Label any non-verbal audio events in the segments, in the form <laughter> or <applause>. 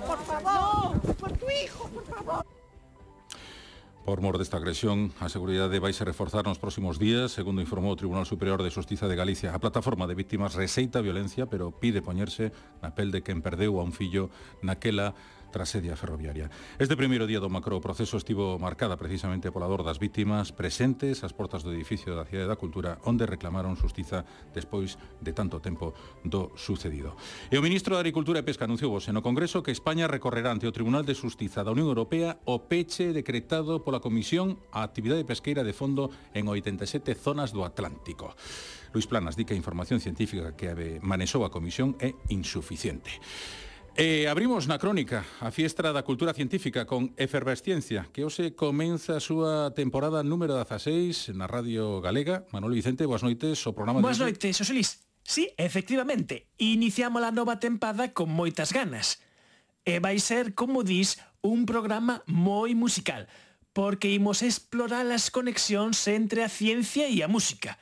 por favor, por tu hijo, por favor. Por mor desta agresión, a seguridade vai se reforzar nos próximos días, segundo informou o Tribunal Superior de Justiza de Galicia. A plataforma de víctimas reseita a violencia, pero pide poñerse na pel de quen perdeu a un fillo naquela trasedia ferroviaria. Este primeiro día do macro proceso estivo marcada precisamente pola dor das vítimas presentes ás portas do edificio da Cidade da Cultura onde reclamaron xustiza despois de tanto tempo do sucedido. E o ministro da Agricultura e Pesca anunciou vos no Congreso que España recorrerá ante o Tribunal de Xustiza da Unión Europea o peche decretado pola Comisión á actividade pesqueira de fondo en 87 zonas do Atlántico. Luis Planas di que a información científica que manexou a Comisión é insuficiente. E abrimos na crónica a Fiestra da Cultura Científica con Efervesciencia, que hoxe comeza a súa temporada número 16 na Radio Galega. Manuel Vicente, boas noites, o programa Boas de... noites, José Luis. Sí, efectivamente, iniciamos a nova tempada con moitas ganas. E vai ser, como dis, un programa moi musical, porque imos explorar as conexións entre a ciencia e a música.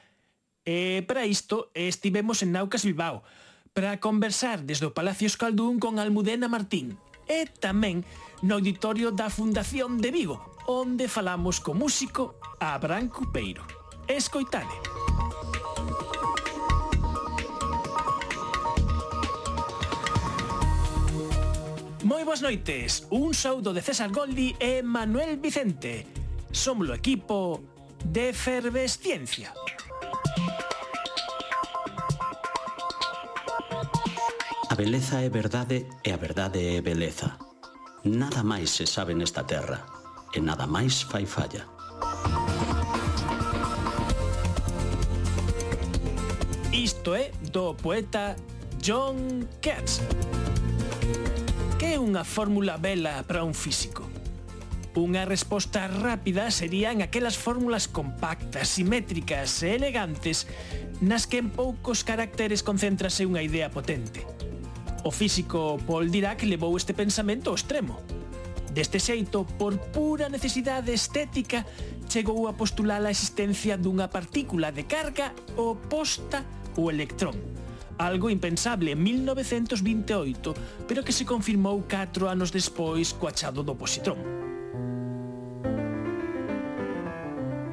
E para isto estivemos en Naucas Bilbao, para conversar desde o Palacio Escaldún con Almudena Martín e tamén no auditorio da Fundación de Vigo, onde falamos co músico Abraham Cupeiro. Escoitade. Moi boas noites, un saúdo de César Goldi e Manuel Vicente. Somos o equipo de Efervesciencia. Efervesciencia. A beleza é verdade e a verdade é beleza. Nada máis se sabe nesta terra e nada máis fai falla. Isto é do poeta John Keats. Que é unha fórmula bela para un físico? Unha resposta rápida serían aquelas fórmulas compactas, simétricas e elegantes nas que en poucos caracteres concéntrase unha idea potente O físico Paul Dirac levou este pensamento ao extremo. Deste xeito, por pura necesidade estética, chegou a postular a existencia dunha partícula de carga oposta ao electrón. Algo impensable en 1928, pero que se confirmou 4 anos despois co achado do positrón.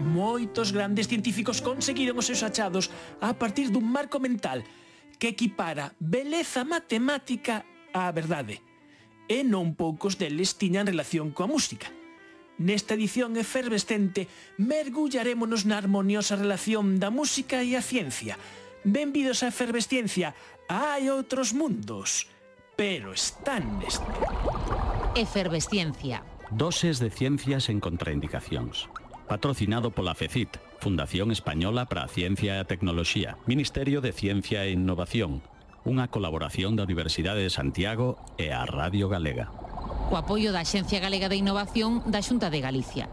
Moitos grandes científicos conseguiron os seus achados a partir dun marco mental que equipara beleza matemática á verdade, e non poucos deles tiñan relación coa música. Nesta edición efervescente mergullarémonos na armoniosa relación da música e a ciencia. Benvidos a Efervesciencia, hai outros mundos, pero están neste. Efervesciencia. Doses de ciencias en contraindicacións. Patrocinado pola FECIT, Fundación Española para a Ciencia e a Tecnoloxía, Ministerio de Ciencia e Innovación, unha colaboración da Universidade de Santiago e a Radio Galega. O apoio da Xencia Galega de Innovación da Xunta de Galicia.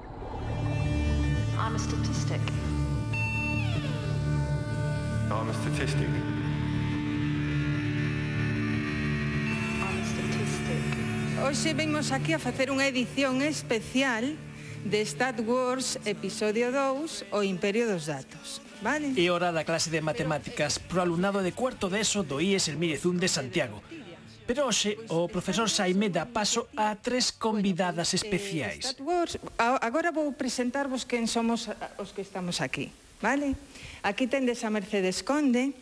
I'm a statistic. I'm a statistic. Hoxe vemos aquí a facer unha edición especial de Star Wars Episodio 2, o Imperio dos Datos. Vale? E hora da clase de matemáticas pro alumnado de cuarto de ESO do IES Hermírez 1 de Santiago. Pero hoxe o profesor Saime dá paso a tres convidadas especiais. Agora vou presentarvos quen somos os que estamos aquí, vale? Aquí tendes a Mercedes Conde,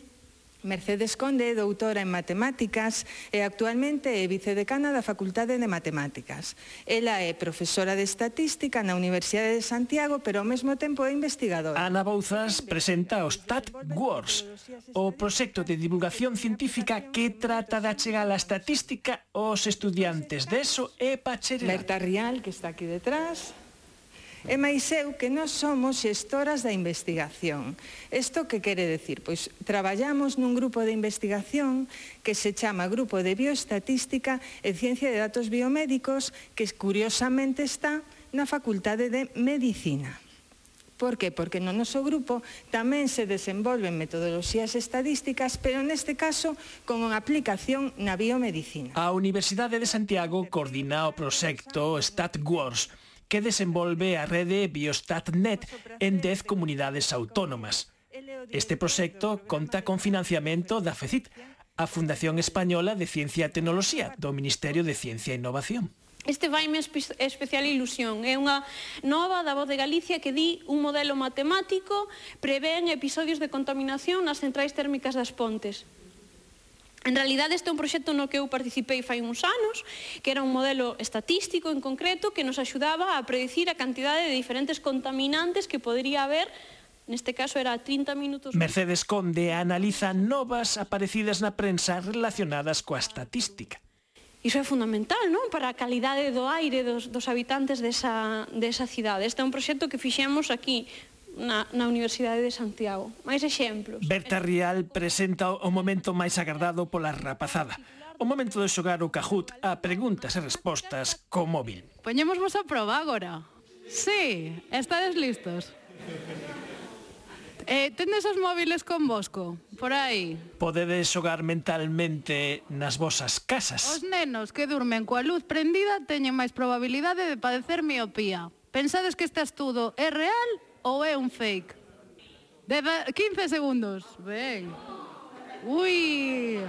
Mercedes Conde é doutora en matemáticas e actualmente é vicedecana da Facultade de Matemáticas. Ela é profesora de estatística na Universidade de Santiago, pero ao mesmo tempo é investigadora. Ana Bouzas presenta o Stat Wars, o proxecto de divulgación científica que trata de achegar a estatística aos estudiantes de ESO e Bachillerato. Berta Rial, que está aquí detrás, E máis eu que non somos xestoras da investigación. Isto que quere decir? Pois traballamos nun grupo de investigación que se chama Grupo de Bioestatística e Ciencia de Datos Biomédicos que curiosamente está na Facultade de Medicina. Por que? Porque no noso grupo tamén se desenvolven metodoloxías estadísticas, pero neste caso con unha aplicación na biomedicina. A Universidade de Santiago coordina o proxecto StatWars, que desenvolve a rede Biostatnet en 10 comunidades autónomas. Este proxecto conta con financiamento da FECIT, a Fundación Española de Ciencia e Tecnoloxía do Ministerio de Ciencia e Innovación. Este vai me especial ilusión. É unha nova da voz de Galicia que di un modelo matemático prevén episodios de contaminación nas centrais térmicas das pontes. En realidad este é un proxecto no que eu participei fai uns anos, que era un modelo estatístico en concreto que nos axudaba a predicir a cantidade de diferentes contaminantes que podría haber Neste caso era 30 minutos... Mercedes Conde analiza novas aparecidas na prensa relacionadas coa estatística. Iso é fundamental, non? Para a calidade do aire dos, dos habitantes desa, desa cidade. Este é un proxecto que fixemos aquí na, na Universidade de Santiago. Mais exemplos. Berta Rial presenta o momento máis agardado pola rapazada. O momento de xogar o Cajut a preguntas e respostas co móvil. Poñemos vos a prova agora. Sí, estades listos. Eh, tendes os móviles con vosco, por aí. Podedes xogar mentalmente nas vosas casas. Os nenos que durmen coa luz prendida teñen máis probabilidade de padecer miopía. Pensades que este estudo é real ou é un fake? Deve, 15 segundos. Ben. Ui.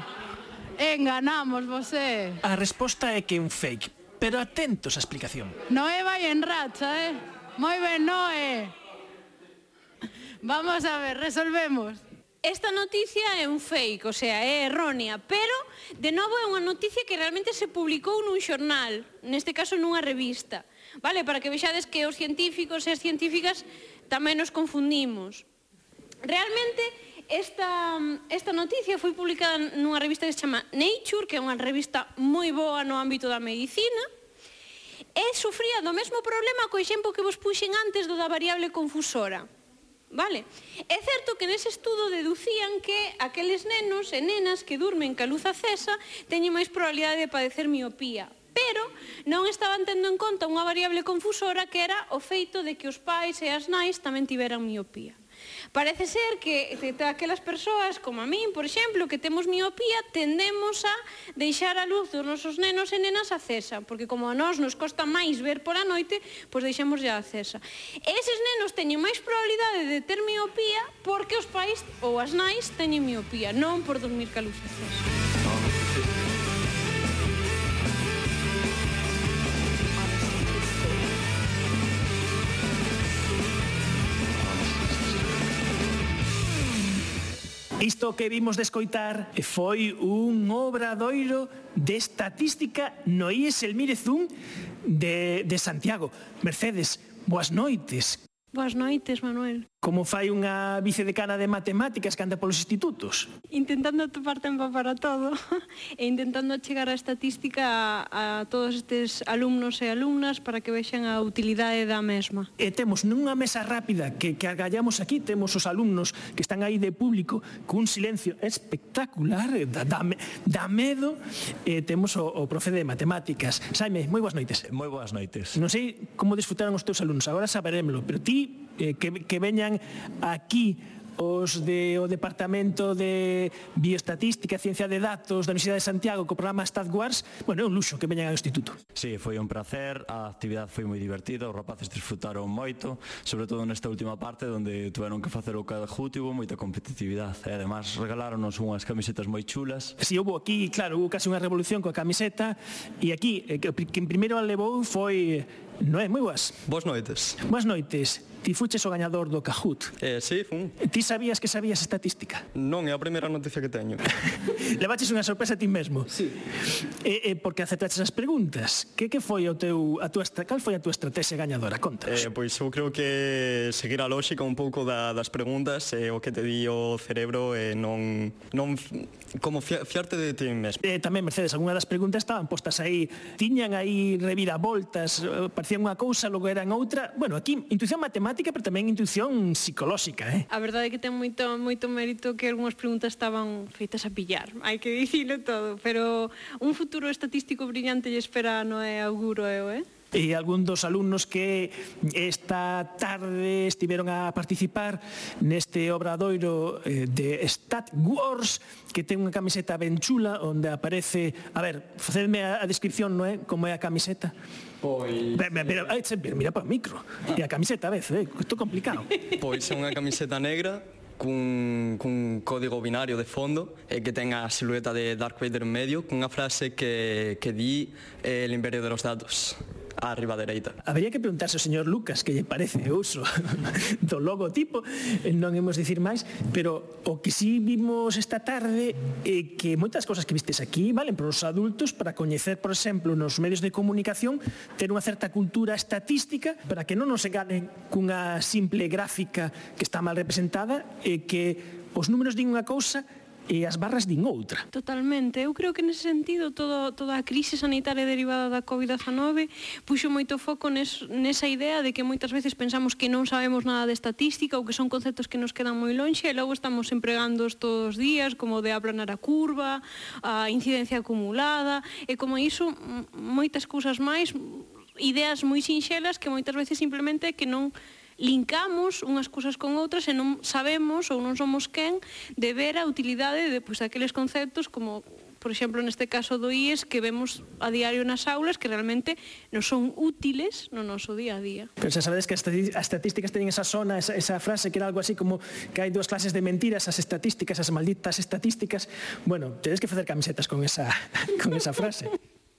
Enganamos vosé. A resposta é que é un fake, pero atentos á explicación. Noé vai en racha, eh? Moi ben, Noé. Vamos a ver, resolvemos. Esta noticia é un fake, o sea, é errónea, pero de novo é unha noticia que realmente se publicou nun xornal, neste caso nunha revista. Vale, para que vexades que os científicos e as científicas tamén nos confundimos. Realmente, esta, esta noticia foi publicada nunha revista que se chama Nature, que é unha revista moi boa no ámbito da medicina, e sufría do mesmo problema co exemplo que vos puxen antes do da variable confusora. Vale? É certo que nese estudo deducían que aqueles nenos e nenas que durmen ca luz acesa teñen máis probabilidade de padecer miopía, pero non estaban tendo en conta unha variable confusora que era o feito de que os pais e as nais tamén tiveran miopía. Parece ser que, aquelas persoas como a min, por exemplo, que temos miopía, tendemos a deixar a luz dos nosos nenos e nenas acesa, porque como a nós nos costa máis ver pola noite, pois deixamos ya acesa. E eses nenos teñen máis probabilidade de ter miopía porque os pais ou as nais teñen miopía, non por dormir ca luz acesa. Isto que vimos de escoitar foi un obradoiro de estatística no IES el 1 de, de Santiago. Mercedes, boas noites. Boas noites, Manuel. Como fai unha vicedecana de matemáticas que anda polos institutos? Intentando topar tempo para todo <laughs> e intentando chegar a estatística a, a todos estes alumnos e alumnas para que vexan a utilidade da mesma. E temos nunha mesa rápida que, que agallamos aquí, temos os alumnos que están aí de público cun silencio espectacular, da, da, da medo, e temos o, o profe de matemáticas. Saime, moi boas noites. Moi boas noites. Non sei como disfrutaron os teus alumnos, agora saberemlo, pero ti eh, que, que veñan aquí os de o Departamento de Bioestatística e Ciencia de Datos da Universidade de Santiago co programa StatWars, bueno, é un luxo que veñan ao Instituto. Sí, foi un placer, a actividade foi moi divertida, os rapaces disfrutaron moito, sobre todo nesta última parte onde tiveron que facer o cajútivo, moita competitividade, e además regaláronos unhas camisetas moi chulas. Si, sí, houve aquí, claro, houve casi unha revolución coa camiseta, e aquí, eh, que, que primeiro a levou foi Noé, moi boas. Boas noites. Boas noites. Ti fuches o gañador do Cajut. Eh, sí, fun. Ti sabías que sabías estatística? Non, é a primeira noticia que teño. <laughs> Levaches unha sorpresa a ti mesmo. Sí. E, e porque aceptaches as preguntas. Que que foi o teu a tua cal foi a tua estrategia gañadora? Contanos. Eh, pois eu creo que seguir a lógica un pouco da, das preguntas e eh, o que te di o cerebro e eh, non non como fiarte de ti mesmo. Eh, tamén Mercedes, algunha das preguntas estaban postas aí, tiñan aí reviravoltas, eh, parecía unha cousa, logo era outra. Bueno, aquí intuición matemática, pero tamén intuición psicolóxica, eh? A verdade é que ten moito moito mérito que algunhas preguntas estaban feitas a pillar, hai que dicilo todo, pero un futuro estatístico brillante lle espera, no é auguro eu, eh? e algún dos alumnos que esta tarde estiveron a participar neste obradoiro eh, de Stat Wars que ten unha camiseta ben chula onde aparece, a ver, facedme a descripción, non é? Como é a camiseta? Pois... Pero, pero, pero, mira eh, para o micro ah. E a camiseta a vez, eh? isto complicado Pois é unha camiseta negra cun, cun código binario de fondo e que ten a silueta de Darth Vader en medio cunha frase que, que di eh, el imperio de los datos á riba dereita. Habería que preguntarse ao señor Lucas que lle parece o uso <laughs> do logotipo, eh, non hemos dicir máis, pero o que si sí vimos esta tarde é que moitas cosas que vistes aquí valen para os adultos para coñecer, por exemplo, nos medios de comunicación, ter unha certa cultura estatística para que non nos enganen cunha simple gráfica que está mal representada e que os números din unha cousa e as barras din outra. Totalmente. Eu creo que nese sentido todo, toda a crise sanitaria derivada da COVID-19 puxo moito foco nes, nesa idea de que moitas veces pensamos que non sabemos nada de estatística ou que son conceptos que nos quedan moi lonxe e logo estamos empregando todos os días como de aplanar a curva, a incidencia acumulada e como iso moitas cousas máis ideas moi sinxelas que moitas veces simplemente que non linkamos unhas cousas con outras e non sabemos ou non somos quen de ver a utilidade de pois, aqueles conceptos como por exemplo, neste caso do IES que vemos a diario nas aulas que realmente non son útiles no noso día a día. Pero xa sabedes que as estatísticas teñen esa zona, esa, esa frase que era algo así como que hai dúas clases de mentiras, as estatísticas, as malditas estatísticas. Bueno, tedes que facer camisetas con esa, <laughs> con esa frase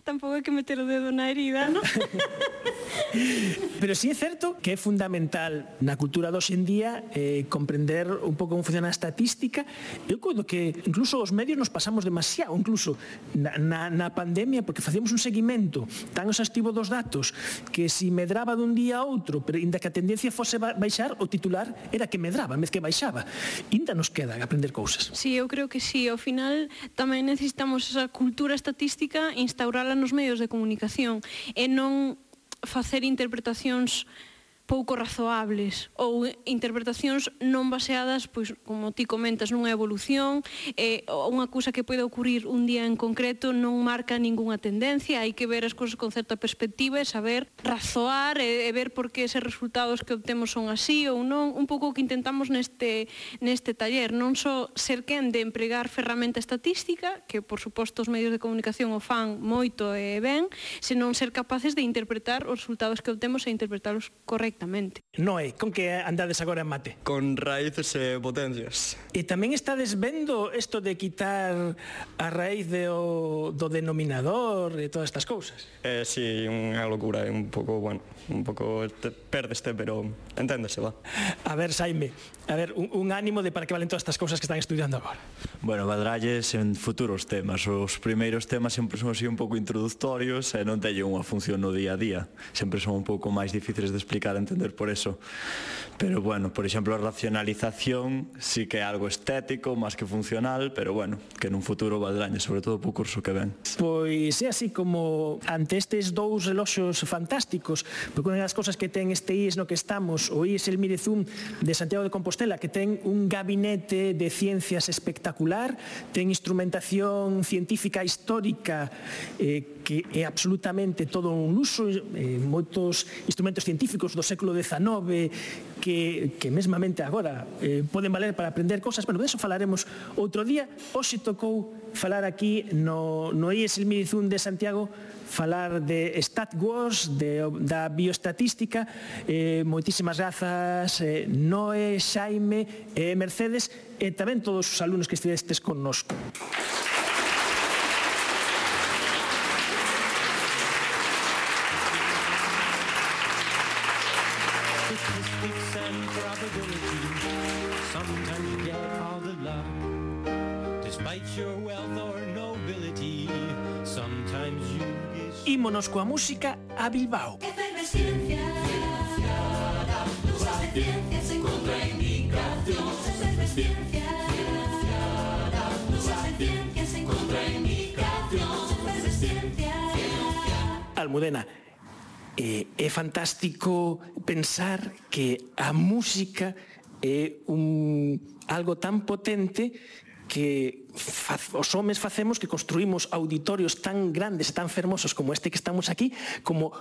tampouco hai que meter o dedo na herida, non? <laughs> Pero sí é certo que é fundamental na cultura dos en día eh, comprender un pouco como funciona a estatística. Eu coido que incluso os medios nos pasamos demasiado, incluso na, na, na pandemia, porque facíamos un seguimento tan exhaustivo dos datos que si medraba dun día a outro, pero inda que a tendencia fose baixar, o titular era que medraba, mes que baixaba. Inda nos queda aprender cousas. Sí, eu creo que sí. Ao final tamén necesitamos esa cultura estatística instaurala nos medios de comunicación e non facer interpretacións pouco razoables ou interpretacións non baseadas, pois como ti comentas, nunha evolución, eh, unha cousa que pode ocurrir un día en concreto non marca ningunha tendencia, hai que ver as cousas con certa perspectiva e saber razoar e, e ver por que eses resultados que obtemos son así ou non, un pouco o que intentamos neste neste taller, non só ser quen de empregar ferramenta estatística, que por suposto os medios de comunicación o fan moito e ben, senón ser capaces de interpretar os resultados que obtemos e interpretalos correctamente. Perfectamente. Noé, con que andades agora en mate? Con raíces e potencias. E tamén estades vendo isto de quitar a raíz de o, do denominador e todas estas cousas? Eh, si, sí, unha locura, é un pouco, bueno, un pouco te, perdeste, pero enténdese, va. A ver, Saime, a ver, un, un ánimo de para que valen todas estas cousas que están estudiando agora. Bueno, vadralles en futuros temas. Os primeiros temas sempre son así un pouco introductorios e non teñen unha función no día a día. Sempre son un pouco máis difíciles de explicar e entender por eso eso. Pero bueno, por exemplo, a racionalización sí que é algo estético máis que funcional, pero bueno, que nun futuro valdráñe, sobre todo pro curso que ven. Pois é así como ante estes dous reloxos fantásticos, porque unha das cousas que ten este IES no que estamos, o IES El Mirezum de Santiago de Compostela, que ten un gabinete de ciencias espectacular, ten instrumentación científica histórica eh, que é absolutamente todo un uso, eh, moitos instrumentos científicos do século XIX que, que mesmamente agora eh, poden valer para aprender cousas, bueno, de eso falaremos outro día. Hoxe tocou falar aquí no, no IES el Mirizún de Santiago, falar de Stat Wars, de, da bioestatística, Eh, moitísimas grazas, eh, Noé, Xaime, eh, Mercedes e tamén todos os alumnos que estivestes connosco. Aplausos Ímonos coa música a Bilbao. Efervesciencia, Almudena, eh, é fantástico pensar que a música é un algo tan potente que os homes facemos que construímos auditorios tan grandes e tan fermosos como este que estamos aquí, como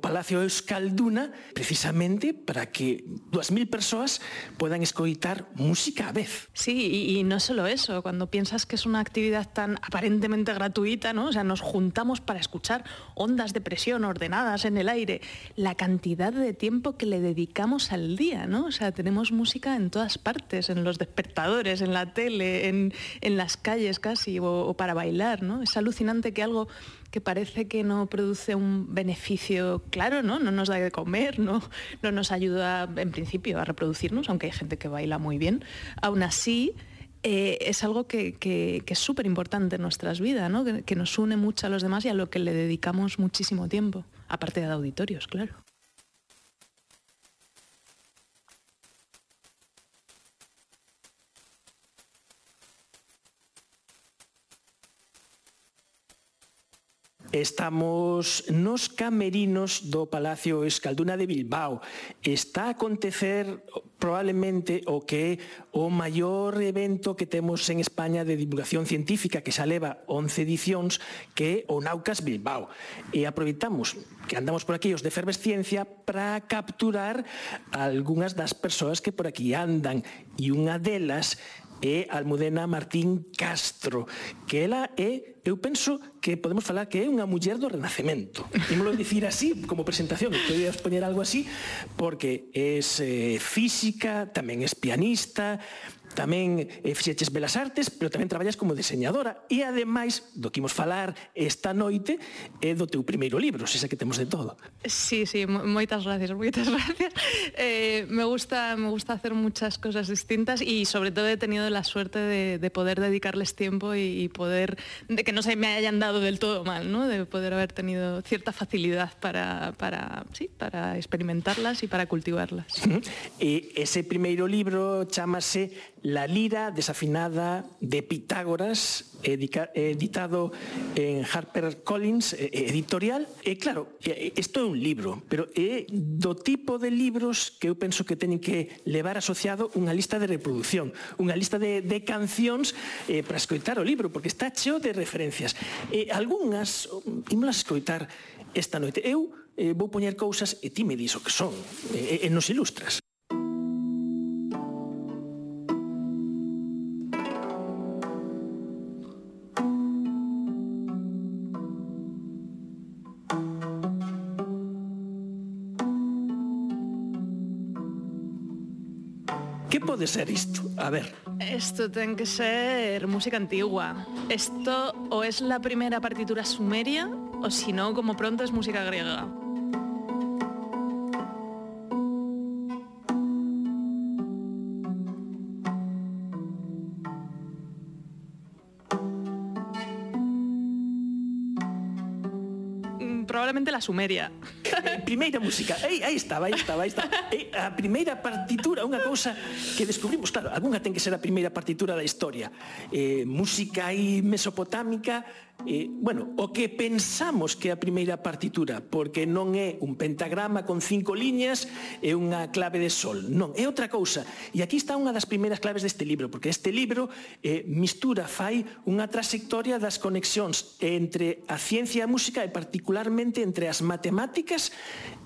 Palacio Euskalduna, precisamente para que 2.000 persoas puedan escoitar música a vez. Sí, y, y, no solo eso, cuando piensas que es una actividad tan aparentemente gratuita, ¿no? O sea, nos juntamos para escuchar ondas de presión ordenadas en el aire, la cantidad de tiempo que le dedicamos al día, ¿no? O sea, tenemos música en todas partes, en los despertadores, en la tele, en, en las calles casi, o, para bailar, ¿no? Es alucinante que algo que parece que no produce un beneficio claro, ¿no? No nos da de comer, no, no nos ayuda en principio a reproducirnos, aunque hay gente que baila muy bien. Aún así, eh, es algo que, que, que es súper importante en nuestras vidas, ¿no? que, que nos une mucho a los demás y a lo que le dedicamos muchísimo tiempo, aparte de auditorios, claro. Estamos nos camerinos do Palacio Escalduna de Bilbao. Está a acontecer probablemente o que é o maior evento que temos en España de divulgación científica que xa leva 11 edicións que é o Naucas Bilbao. E aproveitamos que andamos por aquí os de Fervesciencia para capturar algunhas das persoas que por aquí andan e unha delas é Almudena Martín Castro, que ela é, eu penso que podemos falar que é unha muller do Renacemento. Imolo dicir así como presentación, podías poñer algo así, porque é eh, física, tamén é pianista, tamén eh, fixeches Belas Artes, pero tamén traballas como diseñadora e ademais do que imos falar esta noite é do teu primeiro libro, xa que temos de todo. Sí, sí, moitas gracias, moitas <laughs> gracias. Eh, me gusta me gusta hacer muchas cosas distintas y sobre todo he tenido la suerte de, de poder dedicarles tiempo y, y poder de que no se me hayan dado del todo mal, ¿no? De poder haber tenido cierta facilidad para para, sí, para experimentarlas e para cultivarlas. Uh eh, -huh. E ese primeiro libro chamase La lira desafinada de Pitágoras, editado en Harper Collins editorial. Eh, e claro, isto é un libro, pero é do tipo de libros que eu penso que teñen que levar asociado unha lista de reproducción, unha lista de, de cancións eh, para escoitar o libro, porque está cheo de referencias. Eh, e algunhas, ímolas escoitar esta noite. Eu eh, vou poñer cousas e ti me dis o que son, e, e nos ilustras. Pode ser isto? A ver. Esto ten que ser música antigua. Esto o es la primera partitura sumeria o si no, como pronto es música griega. probablemente la sumeria. Eh, primeira música, aí, aí estaba, aí estaba, aí estaba. E a primeira partitura, unha cousa que descubrimos, claro, algunha ten que ser a primeira partitura da historia. Eh, música aí mesopotámica, eh, bueno, o que pensamos que é a primeira partitura, porque non é un pentagrama con cinco liñas e unha clave de sol, non, é outra cousa. E aquí está unha das primeiras claves deste libro, porque este libro eh, mistura, fai unha trayectoria das conexións entre a ciencia e a música e particularmente entre as matemáticas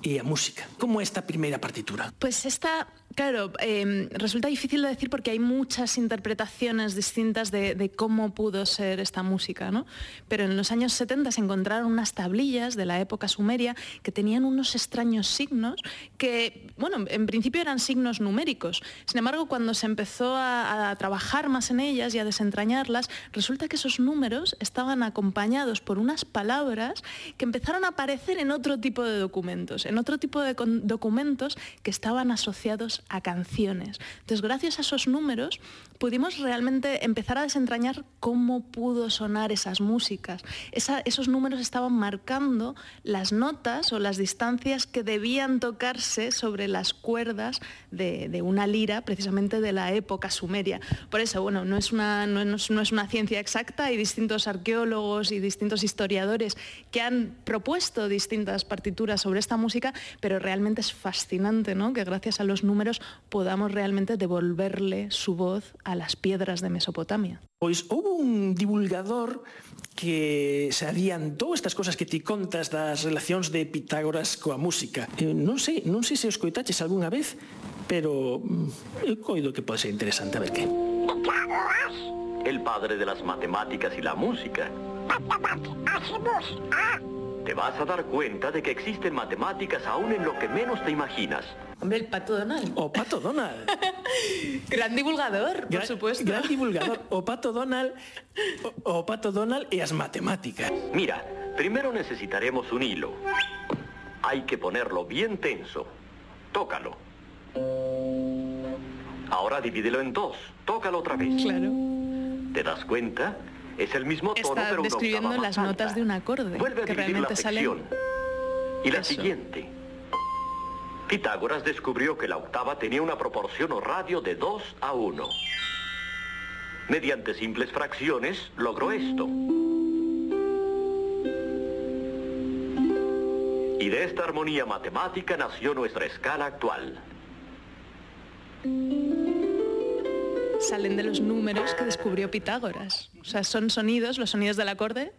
e a música. Como é esta primeira partitura? Pues esta Claro, eh, resulta difícil de decir porque hay muchas interpretaciones distintas de, de, cómo pudo ser esta música, ¿no? Pero en los años 70 se encontraron unas tablillas de la época sumeria que tenían unos extraños signos que, bueno, en principio eran signos numéricos. Sin embargo, cuando se empezó a, a trabajar más en ellas y a desentrañarlas, resulta que esos números estaban acompañados por unas palabras que empezaron a aparecer en otro tipo de documentos, en otro tipo de documentos que estaban asociados a canciones. Entonces, gracias a esos números, pudimos realmente empezar a desentrañar cómo pudo sonar esas músicas. Esos números estaban marcando las notas o las distancias que debían tocarse sobre las cuerdas de, una lira, precisamente de la época sumeria. Por eso, bueno, no es, una, no, no es una ciencia exacta, hay distintos arqueólogos y distintos historiadores que han propuesto distintas partituras sobre esta música, pero realmente es fascinante, ¿no? Que gracias a los números compañeros podamos realmente devolverle su voz a las piedras de Mesopotamia. Pois houve un divulgador que se adiantou estas cosas que ti contas das relacións de Pitágoras coa música. Eu non sei, non sei se os coitaches algunha vez, pero mm, eu coido que pode ser interesante a ver que. Pitágoras, el padre de las matemáticas y la música. Matemáticas y música. Te vas a dar cuenta de que existen matemáticas aún en lo que menos te imaginas. Hombre, el Pato Donald. O Pato Donald. <laughs> gran divulgador, gran, por supuesto. Gran divulgador. O Pato Donald, o, o Pato Donald e as matemáticas. Mira, primero necesitaremos un hilo. Hay que ponerlo bien tenso. Tócalo. Ahora divídelo en dos. Tócalo otra vez. Claro. ¿Te das cuenta? Es el mismo tono, Está pero una describiendo octava las más notas alta. de un acorde, Vuelve a que realmente la salen... Y la Eso. siguiente. Pitágoras descubrió que la octava tenía una proporción o radio de 2 a 1. Mediante simples fracciones logró esto. Y de esta armonía matemática nació nuestra escala actual. Salen de los números que descubrió Pitágoras. O sea, son sonidos, los sonidos del acorde.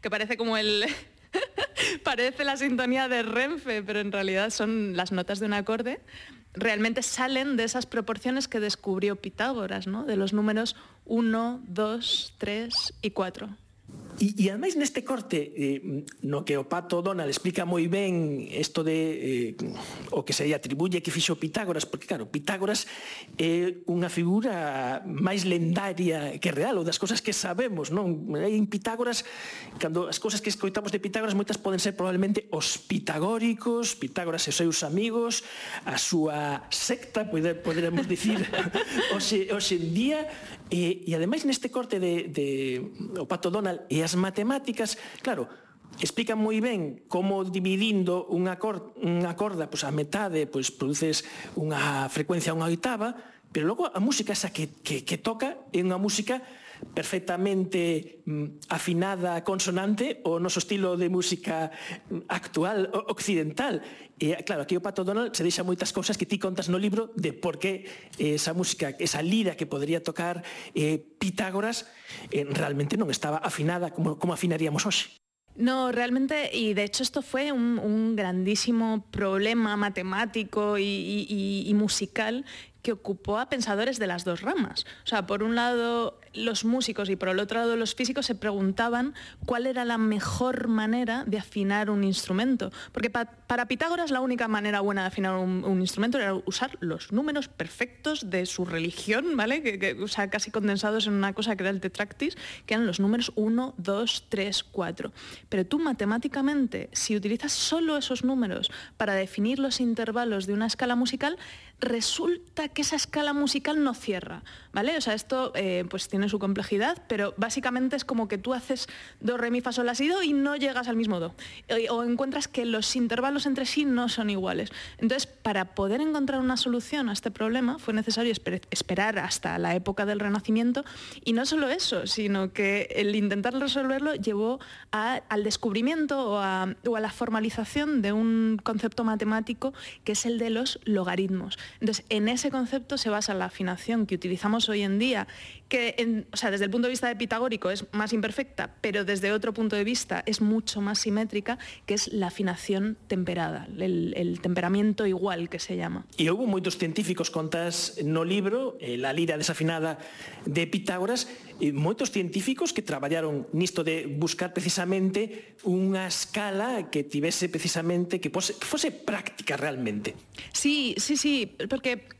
Que parece como el... <laughs> parece la sintonía de Renfe, pero en realidad son las notas de un acorde. Realmente salen de esas proporciones que descubrió Pitágoras, ¿no? De los números 1, 2, 3 y 4. E, e ademais neste corte eh, no que o Pato Donald explica moi ben isto de eh, o que se atribuye que fixo Pitágoras, porque claro, Pitágoras é unha figura máis lendaria que real, ou das cousas que sabemos, non? En Pitágoras, cando as cousas que escoitamos de Pitágoras moitas poden ser probablemente os pitagóricos, Pitágoras e os seus amigos, a súa secta, poderemos dicir, <laughs> hoxe, hoxe en día, Eh, e, e ademais neste corte de, de o Pato Donald e as matemáticas, claro, explica moi ben como dividindo unha, cor, unha corda pois, a metade pois, produces unha frecuencia unha oitava, pero logo a música esa que, que, que toca é unha música perfectamente mm, afinada consonante o noso estilo de música mm, actual occidental. E claro, aquí o Pato Donald se deixa moitas cousas que ti contas no libro de por que eh, esa música, esa lira que podría tocar eh, Pitágoras eh, realmente non estaba afinada como, como afinaríamos hoxe. No, realmente, y de hecho esto fue un, un grandísimo problema matemático y, y, y musical que ocupó a pensadores de las dos ramas. O sea, por un lado los músicos y por el otro lado los físicos se preguntaban cuál era la mejor manera de afinar un instrumento. Porque pa- para Pitágoras la única manera buena de afinar un, instrumento era usar los números perfectos de su religión, ¿vale? Que, que- o sea, casi condensados en una cosa que era el tetractis, que eran los números 1, 2, 3, 4. Pero tú matemáticamente, si utilizas solo esos números para definir los intervalos de una escala musical, resulta que esa escala musical no cierra, ¿vale? O sea, esto eh, pues tiene su complejidad, pero básicamente es como que tú haces do, re, mi, fa, sol, la, si, do y no llegas al mismo do. Eh, O encuentras que los intervalos entre sí no son iguales. Entonces, para poder encontrar una solución a este problema fue necesario esper- esperar hasta la época del Renacimiento y no solo eso, sino que el intentar resolverlo llevó al descubrimiento o a la formalización de un concepto matemático que es el de los logaritmos. Entonces, en ese concepto se basa la afinación que utilizamos tenemos hoy en día, que en, o sea, desde el punto de vista de pitagórico es más imperfecta, pero desde otro punto de vista es mucho más simétrica, que es la afinación temperada, el, el temperamento igual que se llama. E houve moitos científicos contas no libro, eh, La lira desafinada de Pitágoras, y moitos científicos que traballaron nisto de buscar precisamente unha escala que tivese precisamente que, pose, que fose práctica realmente. Sí, sí, sí, porque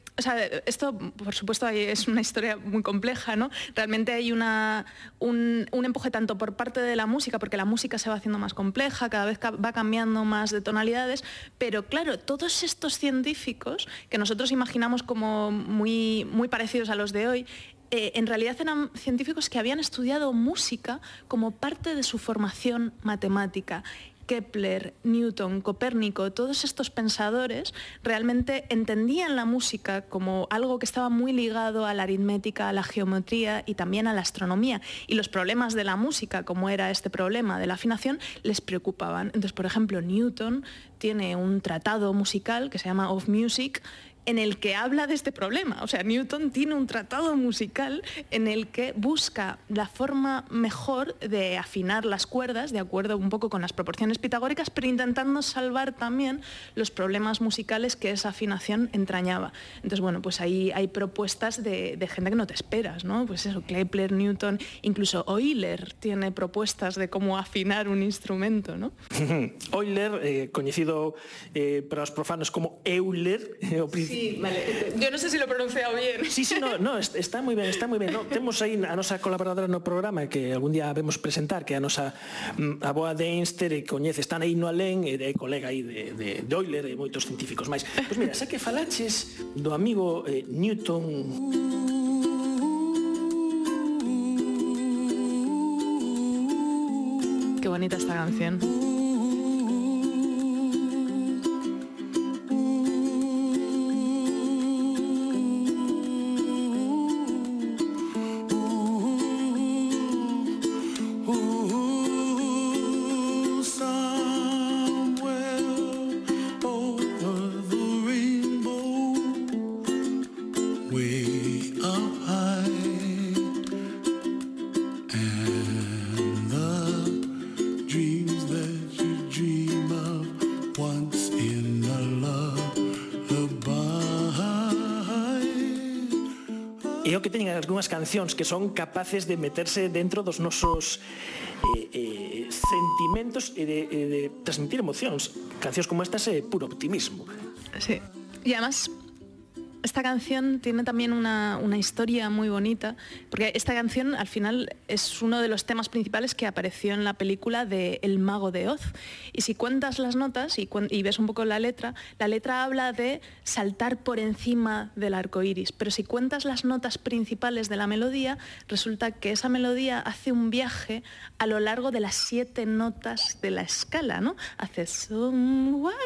esto, por supuesto, es una historia muy compleja, ¿no? Realmente hay una, un, empuje tanto por parte de la música, porque la música se va haciendo más compleja, cada vez va cambiando más de tonalidades, pero claro, todos estos científicos que nosotros imaginamos como muy, muy parecidos a los de hoy, eh, en realidad eran científicos que habían estudiado música como parte de su formación matemática Kepler, Newton, Copérnico, todos estos pensadores realmente entendían la música como algo que estaba muy ligado a la aritmética, a la geometría y también a la astronomía. Y los problemas de la música, como era este problema de la afinación, les preocupaban. Entonces, por ejemplo, Newton tiene un tratado musical que se llama Of Music, en el que habla de este problema. O sea, Newton tiene un tratado musical en el que busca la forma mejor de afinar las cuerdas, de acuerdo un poco con las proporciones pitagóricas, pero intentando salvar también los problemas musicales que esa afinación entrañaba. Entonces, bueno, pues ahí hay propuestas de, gente que no te esperas, ¿no? Pues eso, Kepler, Newton, incluso Euler tiene propuestas de cómo afinar un instrumento, ¿no? <laughs> Euler, eh, coñecido eh, para os profanos como Euler, eh, Sí, vale. Yo non sé si se lo pronunciado bien. Sí, sí, no, no está moi ben, está moi ben. No, temos aí a nosa colaboradora no programa que algún día vemos presentar, que é a nosa mm, a boa de Einster, e coñece, están aí no alén, e eh, de colega aí de, de, de Euler e moitos científicos máis. Pois mira, xa que falaches do amigo eh, Newton... Qué bonita esta canción. cancións que son capaces de meterse dentro dos nosos eh, eh, sentimentos e de, eh, de transmitir emocións. Cancións como estas é eh, puro optimismo. Sí. E además esta canción tiene también una, una historia muy bonita, porque esta canción al final es uno de los temas principales que apareció en la película de El mago de Oz. Y si cuentas las notas y, ves un poco la letra, la letra habla de saltar por encima del arco iris. Pero si cuentas las notas principales de la melodía, resulta que esa melodía hace un viaje a lo largo de las siete notas de la escala, ¿no? Hace somewhere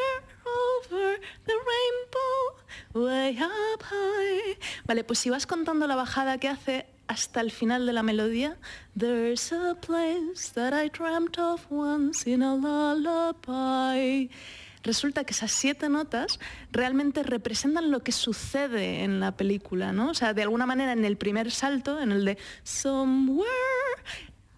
Vale, pues si vas contando la bajada que hace hasta el final de la melodía, There's a place that I dreamt of once in a lullaby. Resulta que esas siete notas realmente representan lo que sucede en la película, ¿no? O sea, de alguna manera en el primer salto, en el de somewhere,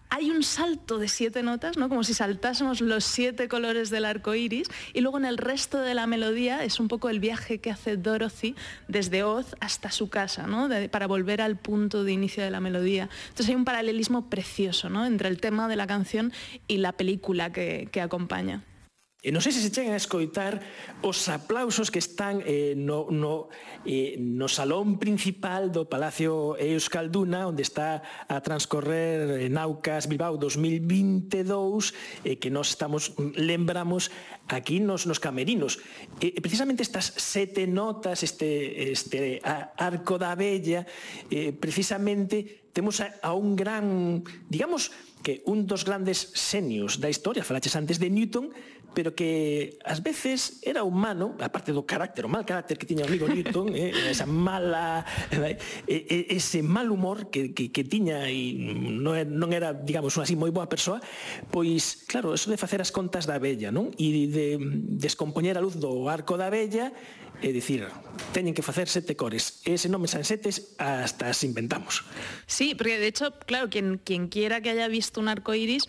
hay un salto de siete notas, ¿no? Como si saltásemos los siete colores del arco iris, y luego en el resto de la melodía es un poco el viaje que hace Dorothy desde Oz hasta su casa, ¿no? Para volver al punto de inicio de la melodía. Entonces hay un paralelismo precioso, ¿no? Entre el tema de la canción y la película que, que acompaña. E non sei se se chegan a escoitar os aplausos que están eh, no, no, eh, no salón principal do Palacio Euskalduna, onde está a transcorrer Naucas Bilbao 2022, eh, que nos estamos lembramos aquí nos, nos camerinos. Eh, precisamente estas sete notas, este, este a, arco da bella, eh, precisamente temos a, a un gran, digamos, que un dos grandes senios da historia, falaches antes de Newton, pero que ás veces era humano, aparte do carácter, o mal carácter que tiña o amigo Newton, eh, esa mala eh, eh, ese mal humor que, que, que tiña e non era, digamos, unha así moi boa persoa, pois, claro, eso de facer as contas da abella, non? E de descompoñer a luz do arco da abella é dicir, teñen que facer sete cores. Ese nome san setes, hasta as inventamos. Sí, porque de hecho, claro, quien, quien quiera que haya visto un arco iris,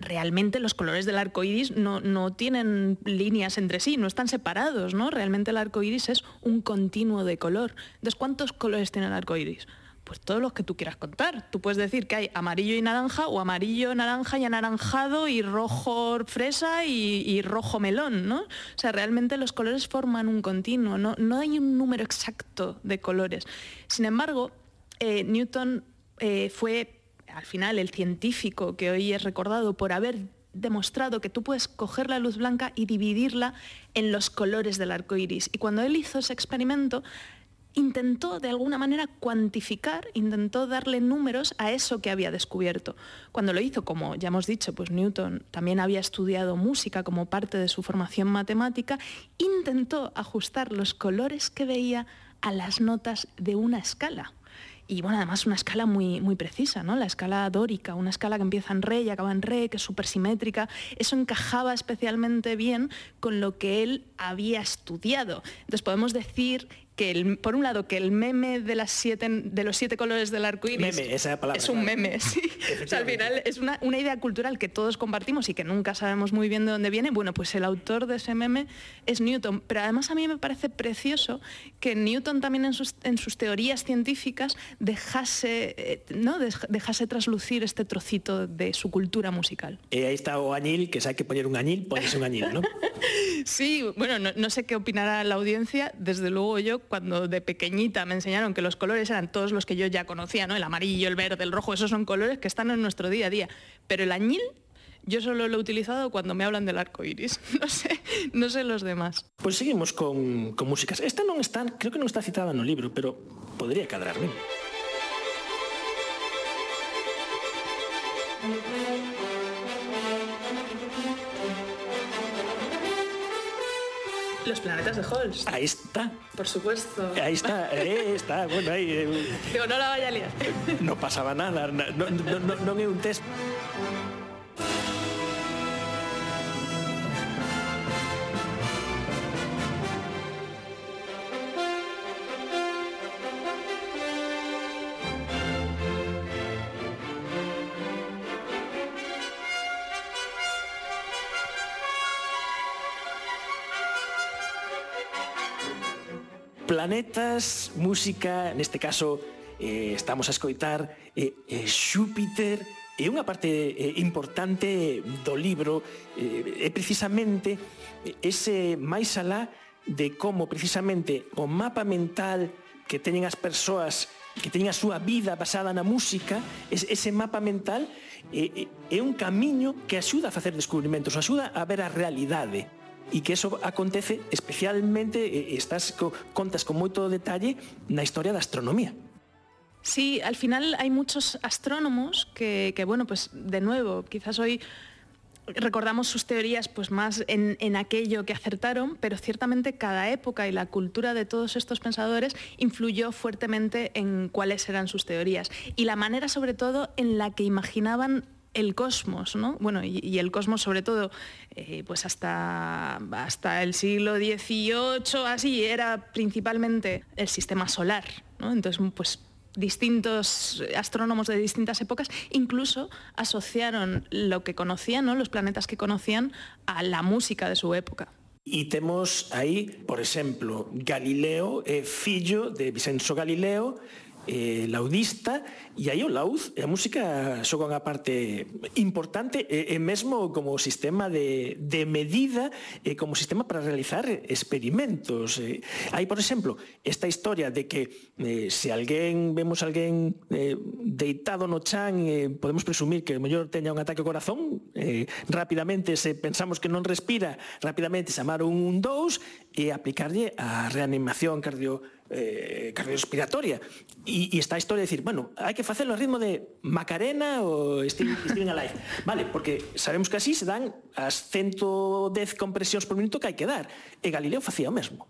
realmente los colores del arco iris no, no tienen líneas entre sí, no están separados, ¿no? Realmente el arco iris es un continuo de color. Entonces, ¿cuántos colores tiene el arco iris? Pues todos los que tú quieras contar. Tú puedes decir que hay amarillo y naranja, o amarillo, naranja y anaranjado, y rojo fresa y, rojo melón, ¿no? O sea, realmente los colores forman un continuo, no, no hay un número exacto de colores. Sin embargo, eh, Newton eh, fue al final el científico que hoy es recordado por haber demostrado que tú puedes coger la luz blanca y dividirla en los colores del arco iris. Y cuando él hizo ese experimento, intentó de alguna manera cuantificar, intentó darle números a eso que había descubierto. Cuando lo hizo, como ya hemos dicho, pues Newton también había estudiado música como parte de su formación matemática, intentó ajustar los colores que veía a las notas de una escala. Y bueno, además una escala muy, muy precisa, ¿no? La escala dórica, una escala que empieza en re y acaba en re, que es súper simétrica. Eso encajaba especialmente bien con lo que él había estudiado. Entonces podemos decir que el- por un lado que el meme de las siete de los siete colores del arco iris Meme, esa palabra, es un claro. meme, sí. O sea, al final es una, una idea cultural que todos compartimos y que nunca sabemos muy bien de dónde viene. Bueno, pues el autor de ese meme es Newton. Pero además a mí me parece precioso que Newton también en sus, en sus teorías científicas dejase, eh, ¿no? Dej- dejase traslucir este trocito de su cultura musical. E aí está o añil, que se hai que poñer un añil, poñese un añil, ¿no? <laughs> Sí, bueno, no, no sé qué opinará la audiencia. Desde luego yo, cuando de pequeñita me enseñaron que los colores eran todos los que yo ya conocía, ¿no? El amarillo, el verde, el rojo, esos son colores que están en nuestro día a día. Pero el añil, yo solo lo he utilizado cuando me hablan del arco iris. <laughs> No sé, no sé los demás. Pois seguimos con, con músicas. Esta non está, creo que non está citada no libro, pero podría cadrarme. Los planetas de Halls. Ahí está, Por supuesto. ahí está, eh, está, bueno, aí eh, Digo, no la vaya a liar. non pasaba nada, non, non, non é un test. planetas, música, neste caso eh, estamos a escoitar eh, eh, Xúpiter e unha parte eh, importante do libro eh, é precisamente ese máis alá de como precisamente o mapa mental que teñen as persoas que teñen a súa vida basada na música, ese mapa mental é, é un camiño que axuda a facer descubrimentos, axuda a ver a realidade. E que eso acontece especialmente, eh, estás co, contas con moito detalle na historia da astronomía. Sí, al final hay muchos astrónomos que, que, bueno, pues de nuevo, quizás hoy recordamos sus teorías pues más en, en aquello que acertaron, pero ciertamente cada época y la cultura de todos estos pensadores influyó fuertemente en cuáles eran sus teorías y la manera sobre todo en la que imaginaban el cosmos, ¿no? Bueno, y, y el cosmos sobre todo, eh, pues hasta, hasta el siglo XVIII, así, era principalmente el sistema solar, ¿no? Entonces, pues distintos astrónomos de distintas épocas incluso asociaron lo que conocían, ¿no? los planetas que conocían, a la música de su época. E temos aí, por exemplo, Galileo é fillo de Vicenzo Galileo, eh, laudista e aí o lauz e a música xoga unha parte importante e, e mesmo como sistema de, de medida e como sistema para realizar experimentos. Eh, hai por exemplo esta historia de que eh, se alguén vemos alguén eh, deitado no chan eh, podemos presumir que o mellor teña un ataque ao corazón eh, rapidamente se pensamos que non respira rapidamente chamar un 2 e aplicarlle a reanimación cardio eh, cardiorrespiratoria. E, e está a historia de decir, bueno, hai que facelo a ritmo de Macarena ou Steven, <laughs> Steven Alive. Vale, porque sabemos que así se dan as 110 compresións por minuto que hai que dar. E Galileo facía o mesmo.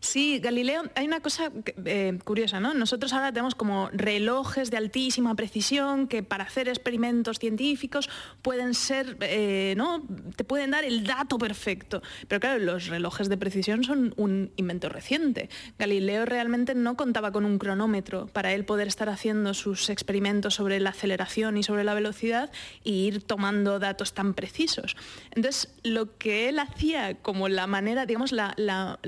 Sí, Galileo, hay una cosa eh, curiosa, ¿no? Nosotros ahora tenemos como relojes de altísima precisión que para hacer experimentos científicos pueden ser, eh, ¿no? Te pueden dar el dato perfecto. Pero claro, los relojes de precisión son un invento reciente. Galileo realmente no contaba con un cronómetro para él poder estar haciendo sus experimentos sobre la aceleración y sobre la velocidad e ir tomando datos tan precisos. Entonces, lo que él hacía como la manera, digamos, la- la-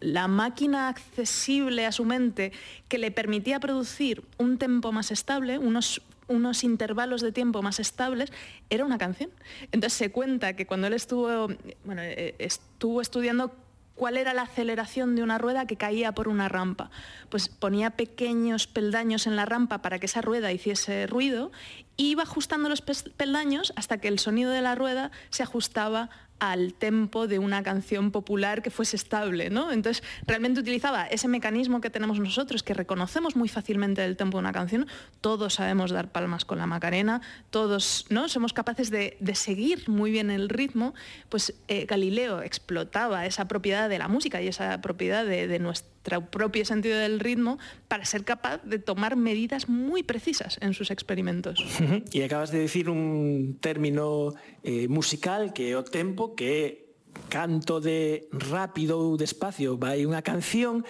la máquina accesible a su mente que le permitía producir un tempo más estable, unos unos intervalos de tiempo más estables, era una canción. Entonces se cuenta que cuando él estuvo, bueno, eh, estuvo estudiando cuál era la aceleración de una rueda que caía por una rampa. Pues ponía pequeños peldaños en la rampa para que esa rueda hiciese ruido y iba ajustando los peldaños hasta que el sonido de la rueda se ajustaba al tempo de una canción popular que fuese estable, ¿no? Entonces, realmente utilizaba ese mecanismo que tenemos nosotros, que reconocemos muy fácilmente el tempo de una canción. Todos sabemos dar palmas con la Macarena, todos, ¿no? Somos capaces de, seguir muy bien el ritmo. Pues eh, Galileo explotaba esa propiedad de la música y esa propiedad de, de nuestro propio sentido del ritmo para ser capaz de tomar medidas muy precisas en sus experimentos. <laughs> Y acabas de decir un término eh, musical que é o tempo que canto de rápido ou despacio vai unha canción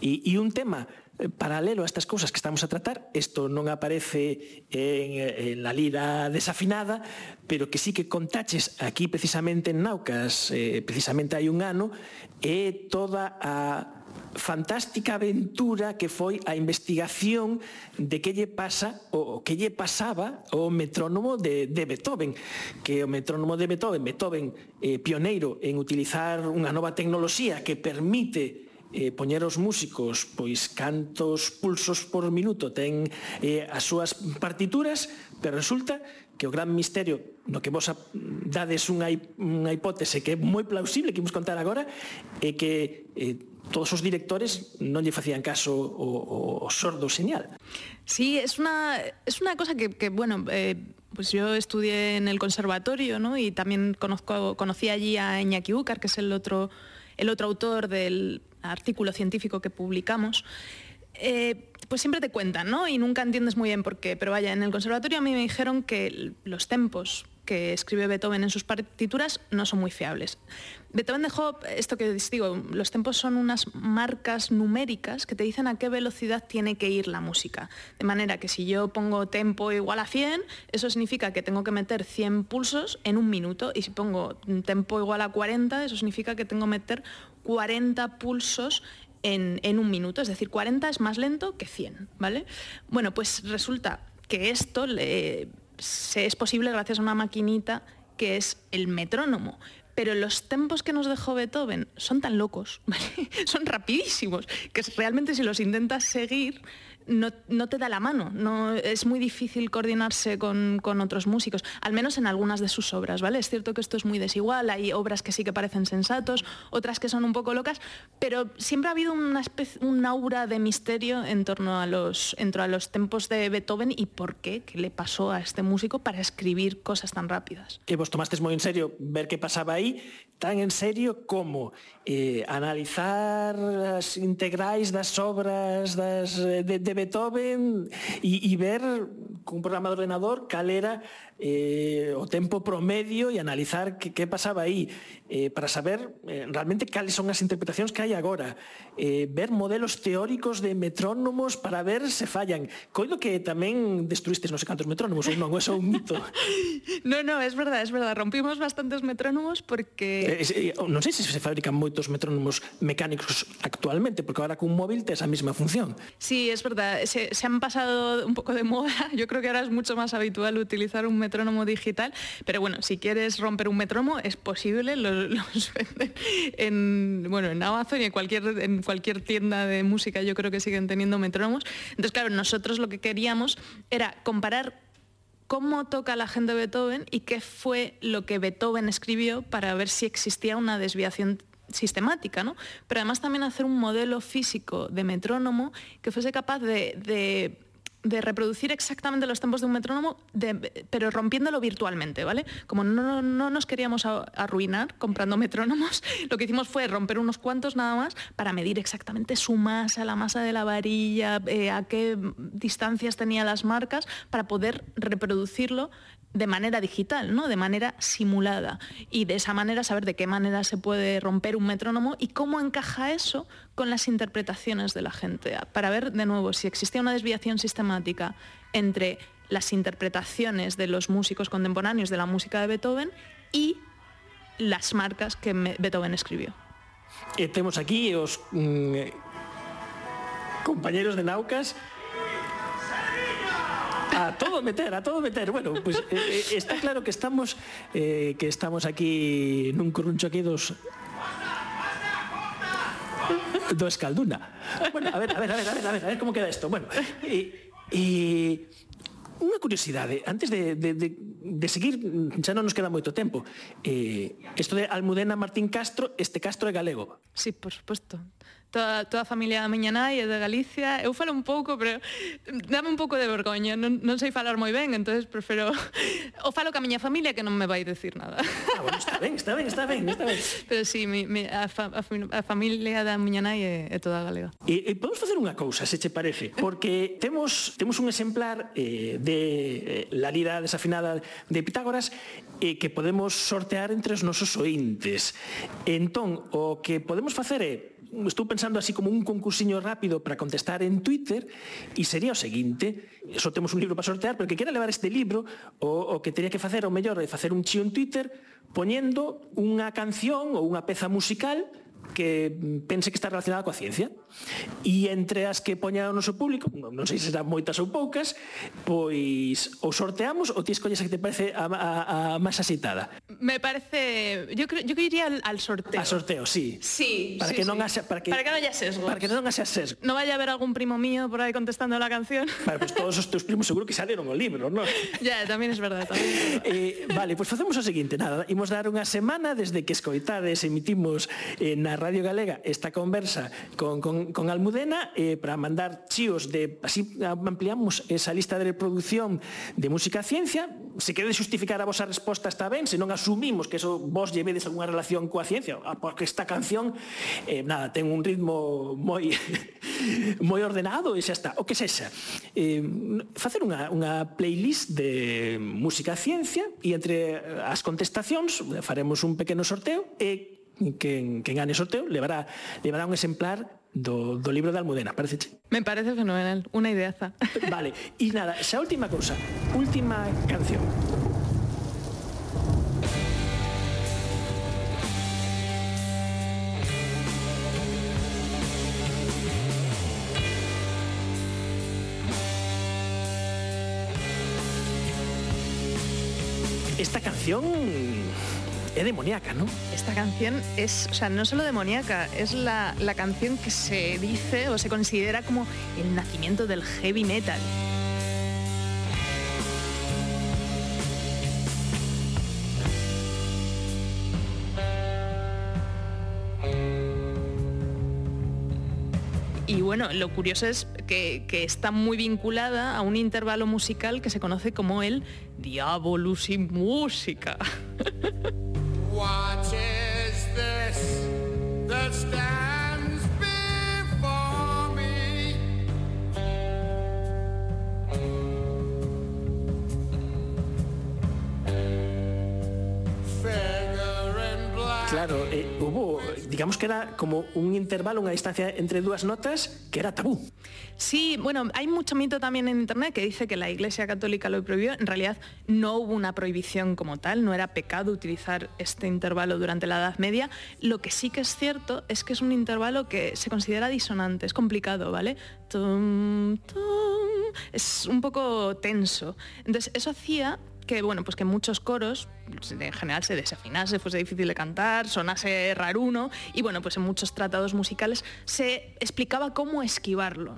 e, e un tema eh, paralelo a estas cousas que estamos a tratar, isto non aparece en, en la lira desafinada, pero que sí que contaches aquí precisamente en Naucas, eh, precisamente hai un ano, é toda a fantástica aventura que foi a investigación de que lle pasa o que lle pasaba o metrónomo de, de Beethoven que o metrónomo de Beethoven Beethoven eh, pioneiro en utilizar unha nova tecnoloxía que permite eh, poñer os músicos pois cantos pulsos por minuto ten eh, as súas partituras, pero resulta que o gran misterio no que vos dades unha, unha hipótese que é moi plausible que imos contar agora é que eh, todos os directores non lle facían caso o, sordo señal. Sí, es una, es una cosa que, bueno, eh, pues yo estudié en el conservatorio, ¿no? Y también conocí allí a Iñaki Úcar, que es el otro, el otro autor del artículo científico que publicamos. Eh, pues siempre te cuentan, ¿no? Y nunca entiendes muy bien por qué. Pero vaya, en el conservatorio a mí me dijeron que los tempos que escribe Beethoven en sus partituras no son muy fiables. Beethoven dejó, esto que os digo, los tempos son unas marcas numéricas que te dicen a qué velocidad tiene que ir la música. De manera que si yo pongo tempo igual a 100, eso significa que tengo que meter 100 pulsos en un minuto. Y si pongo tempo igual a 40, eso significa que tengo que meter 40 pulsos en, en un minuto, es decir, 40 es más lento que 100, ¿vale? Bueno, pues resulta que esto le- se es posible gracias a una maquinita que es el metrónomo. Pero los tempos que nos dejó Beethoven son tan locos, <laughs> son rapidísimos, que realmente si los intentas seguir no, no te da la mano, no, es muy difícil coordinarse con, con otros músicos, al menos en algunas de sus obras, ¿vale? Es cierto que esto es muy desigual, hay obras que sí que parecen sensatos, otras que son un poco locas, pero siempre ha habido una aura de misterio en torno a los, en torno a los tempos de Beethoven y por qué, qué le pasó a este músico para escribir cosas tan rápidas. E vos tomastes moi en serio ver que pasaba aí, tan en serio como eh, analizar as integrais das obras eh, de, Beethoven y, y ver con un programa de ordenador, Calera eh, o tempo promedio e analizar que, que pasaba aí eh, para saber eh, realmente cales son as interpretacións que hai agora. Eh, ver modelos teóricos de metrónomos para ver se fallan. Coido que tamén destruístes non sei cantos metrónomos ou non, eso é un mito? Non, non, é verdad, é verdad. Rompimos bastantes metrónomos porque eh, eh, non sei se se fabrican moitos metrónomos mecánicos actualmente porque agora cun móvil tes a mesma función. Sí, es verdad, se, se han pasado un pouco de moda, <laughs> yo creo que ahora es mucho más habitual utilizar un metrónomo digital, pero bueno, si quieres romper un metrónomo es posible, los, los <laughs> en, bueno, en Amazon y en cualquier, en cualquier tienda de música yo creo que siguen teniendo metrónomos. Entonces, claro, nosotros lo que queríamos era comparar cómo toca la gente Beethoven y qué fue lo que Beethoven escribió para ver si existía una desviación sistemática, ¿no? Pero además también hacer un modelo físico de metrónomo que fuese capaz de- de reproducir exactamente los tempos de un metrónomo, pero rompiéndolo virtualmente, ¿vale? Como no, no- no nos queríamos arruinar comprando metrónomos, <laughs> lo que hicimos fue romper unos cuantos nada más para medir exactamente su masa, la masa de la varilla, eh, a qué distancias tenía las marcas, para poder reproducirlo de manera digital, ¿no? de manera simulada. Y de esa manera saber de qué manera se puede romper un metrónomo y cómo encaja eso con las interpretaciones de la gente. Para ver de nuevo si existía una desviación sistemática entre las interpretaciones de los músicos contemporáneos de la música de Beethoven y las marcas que Beethoven escribió. E temos aquí os mm, compañeros de Naucas a todo meter, a todo meter. Bueno, pues eh, eh, está claro que estamos eh, que estamos aquí nun cruncho aquí dos do escalduna. Bueno, a ver, a ver, a ver, a ver, a ver, a ver como queda isto. Bueno, e, e unha curiosidade, antes de, de, de, de seguir, xa non nos queda moito tempo. Eh, isto de Almudena Martín Castro, este Castro é galego. Sí, por suposto toda, toda a familia miña nai é de Galicia. Eu falo un pouco, pero dame un pouco de vergoña, non, non sei falar moi ben, entonces prefiro <laughs> o falo ca miña familia que non me vai decir nada. Ah, bueno, está ben, está ben, está ben, está ben. <laughs> Pero sí, mi, mi, a, fa, a, a familia da miña nai é, é toda galega. E, e podemos facer unha cousa, se che parece, porque temos temos un exemplar eh, de eh, la lira desafinada de Pitágoras eh, que podemos sortear entre os nosos ointes. Entón, o que podemos facer é estou pensando así como un concursiño rápido para contestar en Twitter e sería o seguinte, só temos un libro para sortear, pero que quera levar este libro, o, o que teria que facer, o mellor, é facer un chío en Twitter poñendo unha canción ou unha peza musical que pense que está relacionada coa ciencia. E entre as que poña o noso público non, sei se serán moitas ou poucas pois ou sorteamos ou ti escolles a que te parece a, a, a máis acitada me parece yo, creo, yo que iría al, al sorteo. A sorteo, sí, sí para sí, que non sí. haxa, para que, para que non haya sesgos. para que non haxa sesgo no vaya a haber algún primo mío por aí contestando la canción. Vale, pues <laughs> todos os teus primos seguro que salieron o libro ¿no? ya, tamén es verdad, tamén es verdad. eh, vale, pois pues facemos o seguinte nada, imos dar unha semana desde que escoitades emitimos eh, na Radio Galega esta conversa con, con, con Almudena eh, para mandar chíos de así ampliamos esa lista de reproducción de música ciencia. Se quede justificar a vosa resposta está ben se non asumimos que eso vos llevedes algunha relación coa ciencia ah, porque esta canción eh, nada ten un ritmo moi <laughs> moi ordenado e xa está. O que sexa eh, facer unha, unha playlist de música ciencia e entre as contestacións faremos un pequeno sorteo e quen, quen gane o sorteo levará, levará un exemplar do, do libro de Almudena, parece Me parece fenomenal, unha ideaza. <laughs> Vale, e nada, xa última cousa, última canción. Esta canción es demoníaca, ¿no? Esta canción es, o sea, no solo demoníaca, es la, la canción que se dice o se considera como el nacimiento del heavy metal. Y bueno, lo curioso es que, que, está muy vinculada a un intervalo musical que se conoce como el Diablo sin música. <laughs> What is this that stands Claro, eh, hubo, digamos que era como un intervalo, una distancia entre dúas notas que era tabú. Sí, bueno, hay mucho mito también en Internet que dice que la Iglesia Católica lo prohibió. En realidad no hubo una prohibición como tal, no era pecado utilizar este intervalo durante la Edad Media. Lo que sí que es cierto es que es un intervalo que se considera disonante, es complicado, ¿vale? Es un poco tenso. Entonces eso hacía que bueno, pues que muchos coros en general se desafinase, fuese difícil de cantar, sonase raruno y bueno, pues en muchos tratados musicales se explicaba cómo esquivarlo.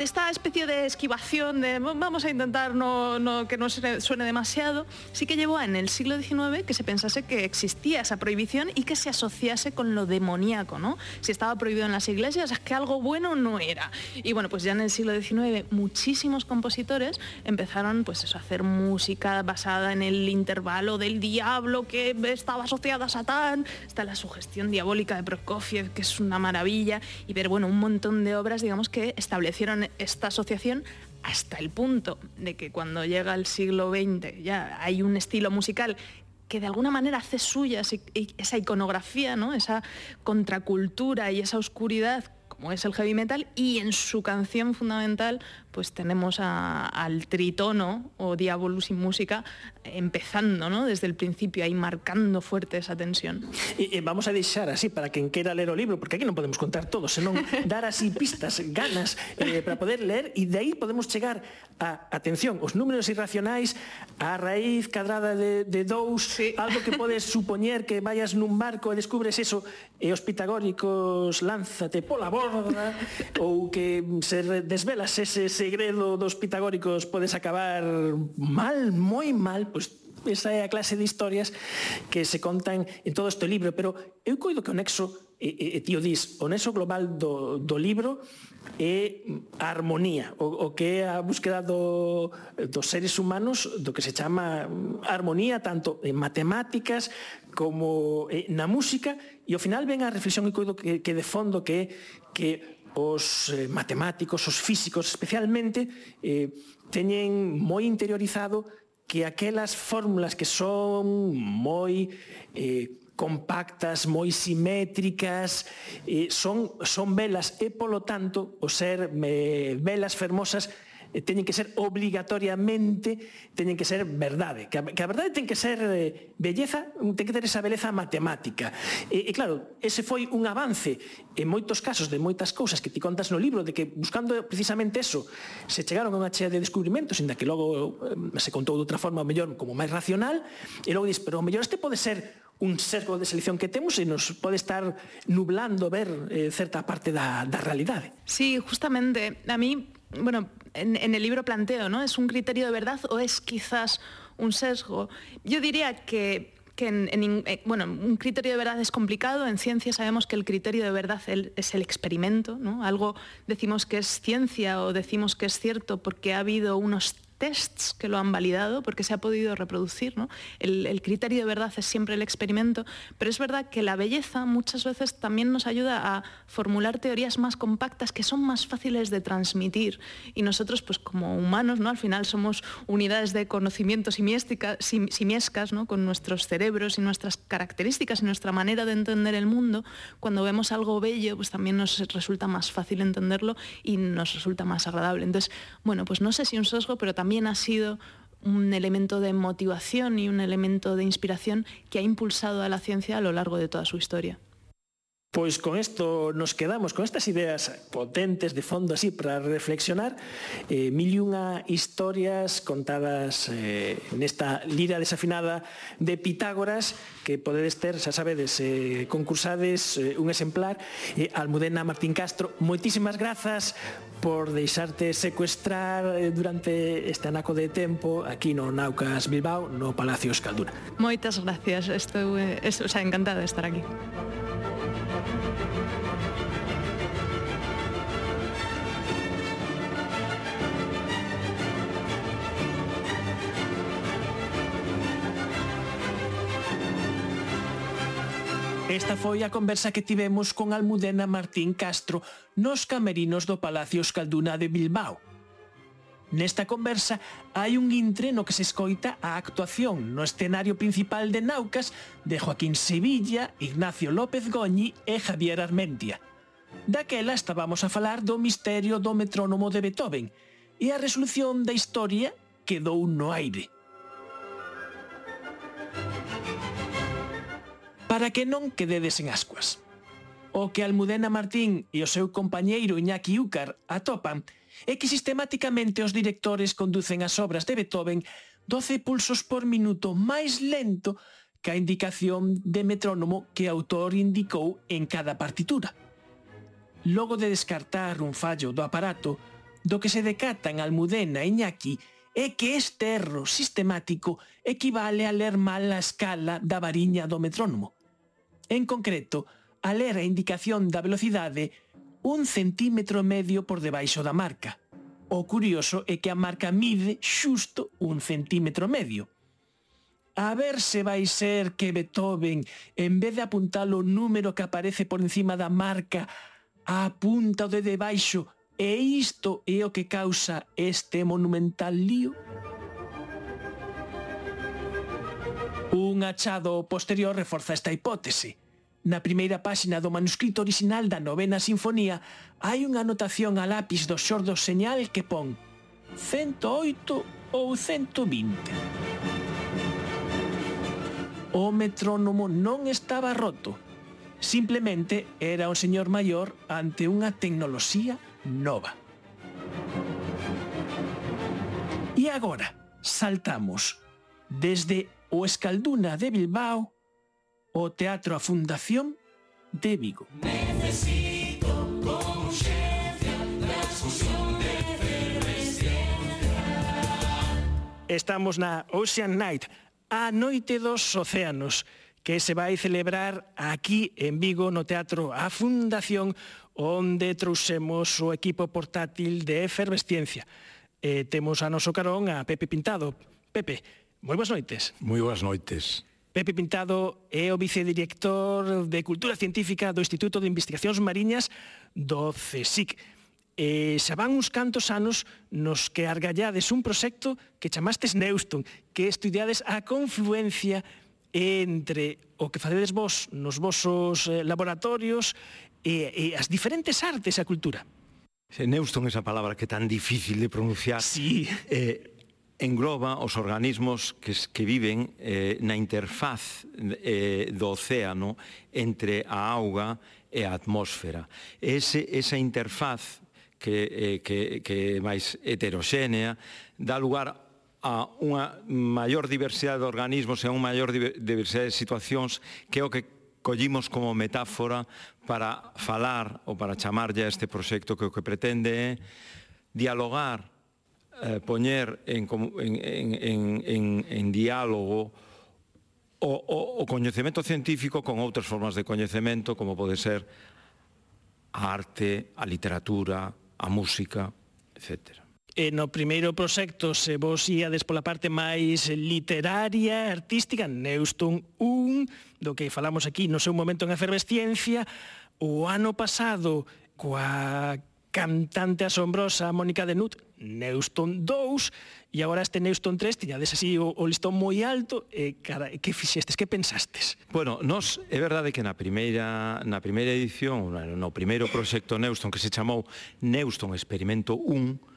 Esta especie de esquivación de vamos a intentar no, que no suene demasiado, sí que llevó en el siglo XIX que se pensase que existía esa prohibición y que se asociase con lo demoníaco, ¿no? Si estaba prohibido en las iglesias es que algo bueno no era. Y bueno, pues ya en el siglo XIX muchísimos compositores empezaron pues eso, a hacer música basada en el intervalo del diablo que estaba asociada a Satán, está la sugestión diabólica de Prokofiev, que es una maravilla, y ver, bueno, un montón de obras, digamos, que establecieron esta asociación hasta el punto de que cuando llega el siglo XX ya hay un estilo musical que de alguna manera hace suya esa iconografía, ¿no? esa contracultura y esa oscuridad como es el heavy metal y en su canción fundamental pues tenemos a, al tritono o Diabolus sin música empezando, ¿no? Desde el principio, ahí marcando fuerte esa tensión. E, e vamos a deixar así para quen queira ler o libro, porque aquí non podemos contar todo, senón <laughs> dar así pistas, ganas eh, para poder ler e de aí podemos chegar a, atención, os números irracionais, a raíz cadrada de, de dous, sí. algo que podes <laughs> supoñer que vayas nun barco e descubres eso, e os pitagóricos lánzate pola borda, <laughs> ou que se desvelas ese segredo dos pitagóricos podes acabar mal, moi mal, pois esa é a clase de historias que se contan en todo este libro, pero eu coido que o nexo e, eh, e, eh, tío eh, dis, o nexo global do, do libro é a armonía, o, o que é a búsqueda do, dos seres humanos do que se chama armonía tanto en matemáticas como na música. E ao final ven a reflexión e coido que, que de fondo que é que os eh, matemáticos, os físicos especialmente, eh, teñen moi interiorizado que aquelas fórmulas que son moi eh, compactas, moi simétricas, eh, son, son velas e, polo tanto, o ser eh, velas fermosas Eh, teñen que ser obligatoriamente teñen que ser verdade, que a, que a verdade ten que ser eh, belleza, ten que ter esa beleza matemática. E, e claro, ese foi un avance en moitos casos de moitas cousas que ti contas no libro de que buscando precisamente eso, se chegaron a unha chea de descubrimentos, inda que logo eh, se contou de outra forma, o mellor como máis racional, e logo dis, pero o mellor este pode ser un sesgo de selección que temos e nos pode estar nublando ver eh, certa parte da, da realidade. Sí, justamente, a mí bueno, en, el libro planteo, ¿no? ¿Es un criterio de verdad o es quizás un sesgo? Yo diría que que eh, bueno, un criterio de verdad es complicado. En ciencia sabemos que el criterio de verdad es el experimento. ¿no? Algo decimos que es ciencia o decimos que es cierto porque ha habido unos tests que lo han validado porque se ha podido reproducir. ¿no? El, criterio de verdad es siempre el experimento, pero es verdad que la belleza muchas veces también nos ayuda a formular teorías más compactas que son más fáciles de transmitir. Y nosotros, pues como humanos, ¿no? al final somos unidades de conocimiento simiéstica, sim, simiescas, ¿no? con nuestros cerebros y nuestras características y nuestra manera de entender el mundo. Cuando vemos algo bello, pues también nos resulta más fácil entenderlo y nos resulta más agradable. Entonces, bueno, pues no sé si un sesgo, pero también también ha sido un elemento de motivación y un elemento de inspiración que ha impulsado a la ciencia a lo largo de toda su historia. Pois con isto nos quedamos con estas ideas potentes de fondo así para reflexionar eh, mil y unha historias contadas eh, nesta lira desafinada de Pitágoras que podedes ter, xa sabedes, eh, concursades eh, un exemplar eh, Almudena Martín Castro, moitísimas grazas por deixarte secuestrar eh, durante este anaco de tempo aquí no Naucas Bilbao, no Palacio Escaldura. Moitas gracias, estou, estou xa encantada de estar aquí. Esta foi a conversa que tivemos con Almudena Martín Castro nos camerinos do Palacio Escalduna de Bilbao. Nesta conversa hai un intre no que se escoita a actuación no escenario principal de Naucas de Joaquín Sevilla, Ignacio López Goñi e Javier Armentia. Daquela estábamos a falar do misterio do metrónomo de Beethoven e a resolución da historia quedou no aire. para que non quededes en ascuas. O que Almudena Martín e o seu compañeiro Iñaki Úcar atopan é que sistemáticamente os directores conducen as obras de Beethoven 12 pulsos por minuto máis lento que a indicación de metrónomo que o autor indicou en cada partitura. Logo de descartar un fallo do aparato, do que se decatan Almudena e Iñaki é que este erro sistemático equivale a ler mal a escala da variña do metrónomo. En concreto, a ler a indicación da velocidade un centímetro medio por debaixo da marca. O curioso é que a marca mide xusto un centímetro medio. A ver se vai ser que Beethoven, en vez de apuntar o número que aparece por encima da marca, apunta o de debaixo e isto é o que causa este monumental lío? Un achado posterior reforza esta hipótese. Na primeira páxina do manuscrito orixinal da novena sinfonía hai unha anotación a lápis do xordo señal que pon 108 ou 120. O metrónomo non estaba roto, simplemente era un señor maior ante unha tecnoloxía nova. E agora saltamos desde o Escalduna de Bilbao o Teatro a Fundación de Vigo. Necesito con urgencia la de Estamos na Ocean Night, a Noite dos Océanos, que se vai celebrar aquí en Vigo no Teatro A Fundación, onde trouxemos o equipo portátil de Efervesciencia. E temos a noso carón a Pepe Pintado. Pepe, moi boas noites. Moi boas noites. Pepe Pintado é o vicedirector de Cultura Científica do Instituto de Investigacións Mariñas do CSIC. E xa van uns cantos anos nos que argallades un proxecto que chamastes Neuston, que estudiades a confluencia entre o que facedes vos nos vosos eh, laboratorios e, e as diferentes artes e a cultura. Neuston, esa palabra que é tan difícil de pronunciar, sí. eh, engloba os organismos que, que viven eh, na interfaz eh, do océano entre a auga e a atmósfera. Ese, esa interfaz que, eh, que, que é máis heteroxénea dá lugar a unha maior diversidade de organismos e a unha maior diversidade de situacións que é o que collimos como metáfora para falar ou para chamarlle a este proxecto que o que pretende é dialogar eh, poñer en, en, en, en, en diálogo o, o, o coñecemento científico con outras formas de coñecemento, como pode ser a arte, a literatura, a música, etcétera. E no primeiro proxecto, se vos íades pola parte máis literaria, artística, Neuston 1, do que falamos aquí no seu momento en efervesciencia, o ano pasado, coa cantante asombrosa Mónica Denut, Neuston 2 e agora este Neuston 3 tiñades así o, o listón moi alto e cara, que fixestes, que pensastes? Bueno, nos é verdade que na primeira na primeira edición, no primeiro proxecto Neuston que se chamou Neuston Experimento 1,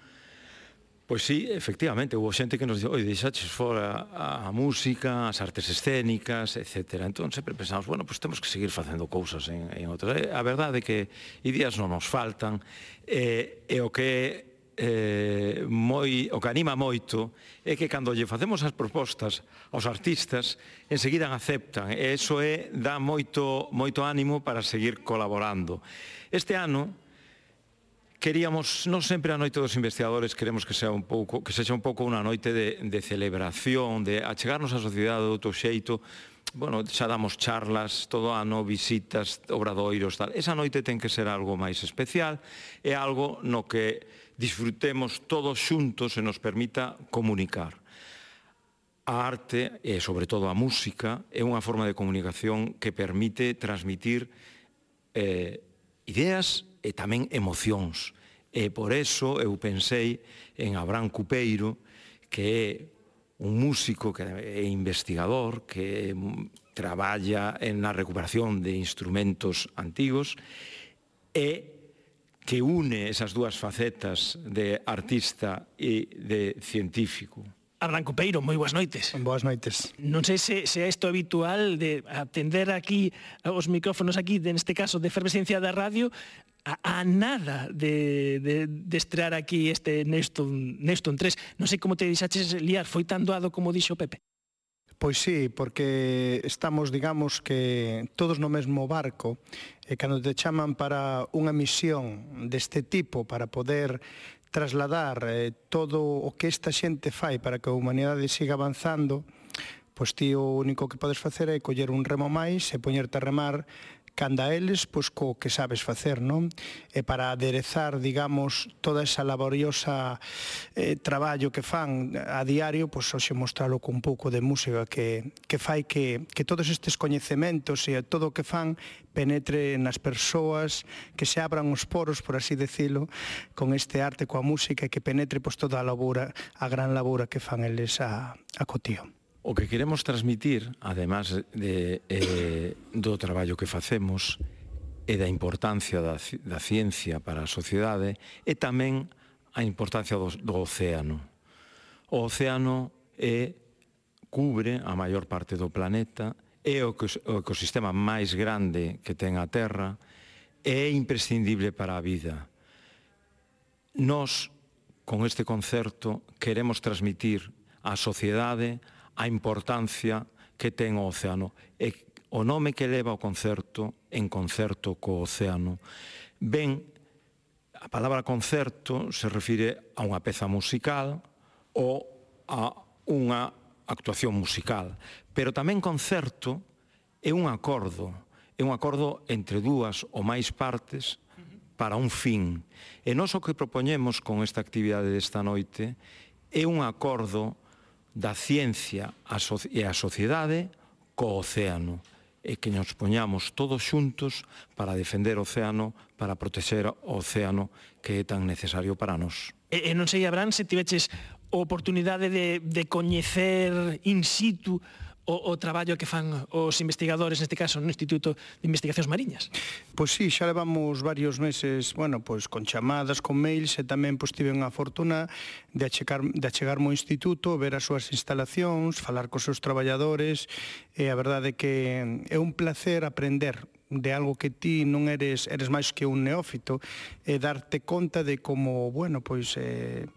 Pois sí, efectivamente, houve xente que nos dixo, oi, deixaches fora a, a música, as artes escénicas, etc. Entón, sempre pensamos, bueno, pois temos que seguir facendo cousas en, en outras. A verdade é que ideas non nos faltan, e, e o que eh, moi, o que anima moito é que cando lle facemos as propostas aos artistas, enseguida aceptan e iso é, dá moito, moito ánimo para seguir colaborando. Este ano queríamos, non sempre a noite dos investigadores queremos que sea un pouco, que sexa un pouco unha noite de, de celebración, de achegarnos á sociedade de outro xeito, bueno, xa damos charlas todo ano, visitas, obradoiros, tal. Esa noite ten que ser algo máis especial, é algo no que disfrutemos todos xuntos e nos permita comunicar. A arte, e sobre todo a música, é unha forma de comunicación que permite transmitir eh, ideas e tamén emocións. E por eso eu pensei en Abrán Cupeiro, que é un músico que é investigador, que traballa en na recuperación de instrumentos antigos e que une esas dúas facetas de artista e de científico. Adán Copeiro, moi boas noites. Boas noites. Non sei se, se é isto habitual de atender aquí os micrófonos aquí, neste caso de efervescencia da radio, a, a nada de, de, de estrear aquí este Neston, Neston 3. Non sei como te dixaches liar, foi tan doado como dixo Pepe. Pois sí, porque estamos, digamos, que todos no mesmo barco e cando te chaman para unha misión deste tipo para poder trasladar eh, todo o que esta xente fai para que a humanidade siga avanzando, pois ti o único que podes facer é coller un remo máis e poñerte a remar canda eles, pois co que sabes facer, non? E para aderezar, digamos, toda esa laboriosa eh, traballo que fan a diario, pois hoxe mostralo con un pouco de música que, que fai que, que todos estes coñecementos e todo o que fan penetre nas persoas, que se abran os poros, por así decirlo, con este arte, coa música, e que penetre pois, toda a labura, a gran labura que fan eles a, a cotío. O que queremos transmitir, además de, eh, do traballo que facemos e da importancia da, da ciencia para a sociedade, é tamén a importancia do, do océano. O océano é, cubre a maior parte do planeta, é o, o ecosistema máis grande que ten a Terra, é imprescindible para a vida. Nos, con este concerto, queremos transmitir á sociedade a importancia que ten o océano e o nome que leva o concerto en concerto co océano ben a palabra concerto se refire a unha peza musical ou a unha actuación musical pero tamén concerto é un acordo é un acordo entre dúas ou máis partes para un fin. E nós o que propoñemos con esta actividade desta noite é un acordo da ciencia e a sociedade co océano e que nos poñamos todos xuntos para defender o océano, para protexer o océano que é tan necesario para nós. E, e non sei, Abrán, se tiveches oportunidade de, de coñecer in situ o, o traballo que fan os investigadores, neste caso, no Instituto de Investigacións Mariñas? Pois sí, xa levamos varios meses, bueno, pois con chamadas, con mails, e tamén pois tive unha fortuna de achecar, de achegarme ao Instituto, ver as súas instalacións, falar cos seus traballadores, e a verdade que é un placer aprender de algo que ti non eres eres máis que un neófito e darte conta de como, bueno, pois eh,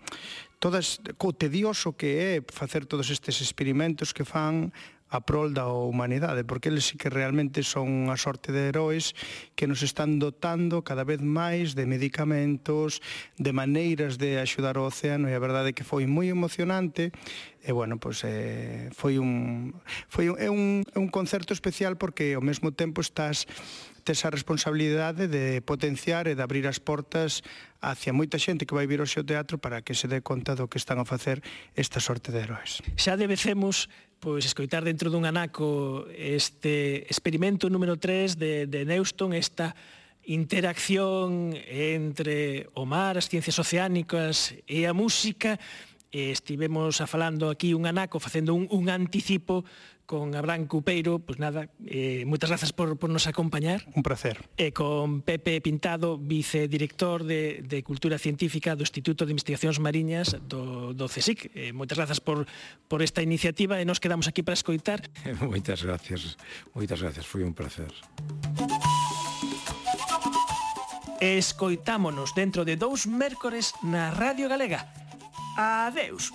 todas o tedioso que é facer todos estes experimentos que fan a prol da humanidade, porque eles sí que realmente son unha sorte de heróis que nos están dotando cada vez máis de medicamentos, de maneiras de axudar o océano, e a verdade é que foi moi emocionante, e bueno, pois eh, foi un foi un, é un, é un concerto especial porque ao mesmo tempo estás tes a responsabilidade de potenciar e de abrir as portas hacia moita xente que vai vir ao seu teatro para que se dé conta do que están a facer esta sorte de heróis. Xa debecemos pois escoitar dentro dun anaco este experimento número 3 de, de Neuston, esta interacción entre o mar, as ciencias oceánicas e a música, estivemos a falando aquí un anaco facendo un, un anticipo con Abrán Cupeiro, pois pues nada, eh, moitas grazas por, por nos acompañar. Un placer. E eh, con Pepe Pintado, vicedirector de, de Cultura Científica do Instituto de Investigacións Mariñas do, do CSIC. Eh, moitas grazas por, por esta iniciativa e nos quedamos aquí para escoitar. <laughs> moitas gracias, moitas gracias, foi un placer. Escoitámonos dentro de dous mércores na Radio Galega. Adeus.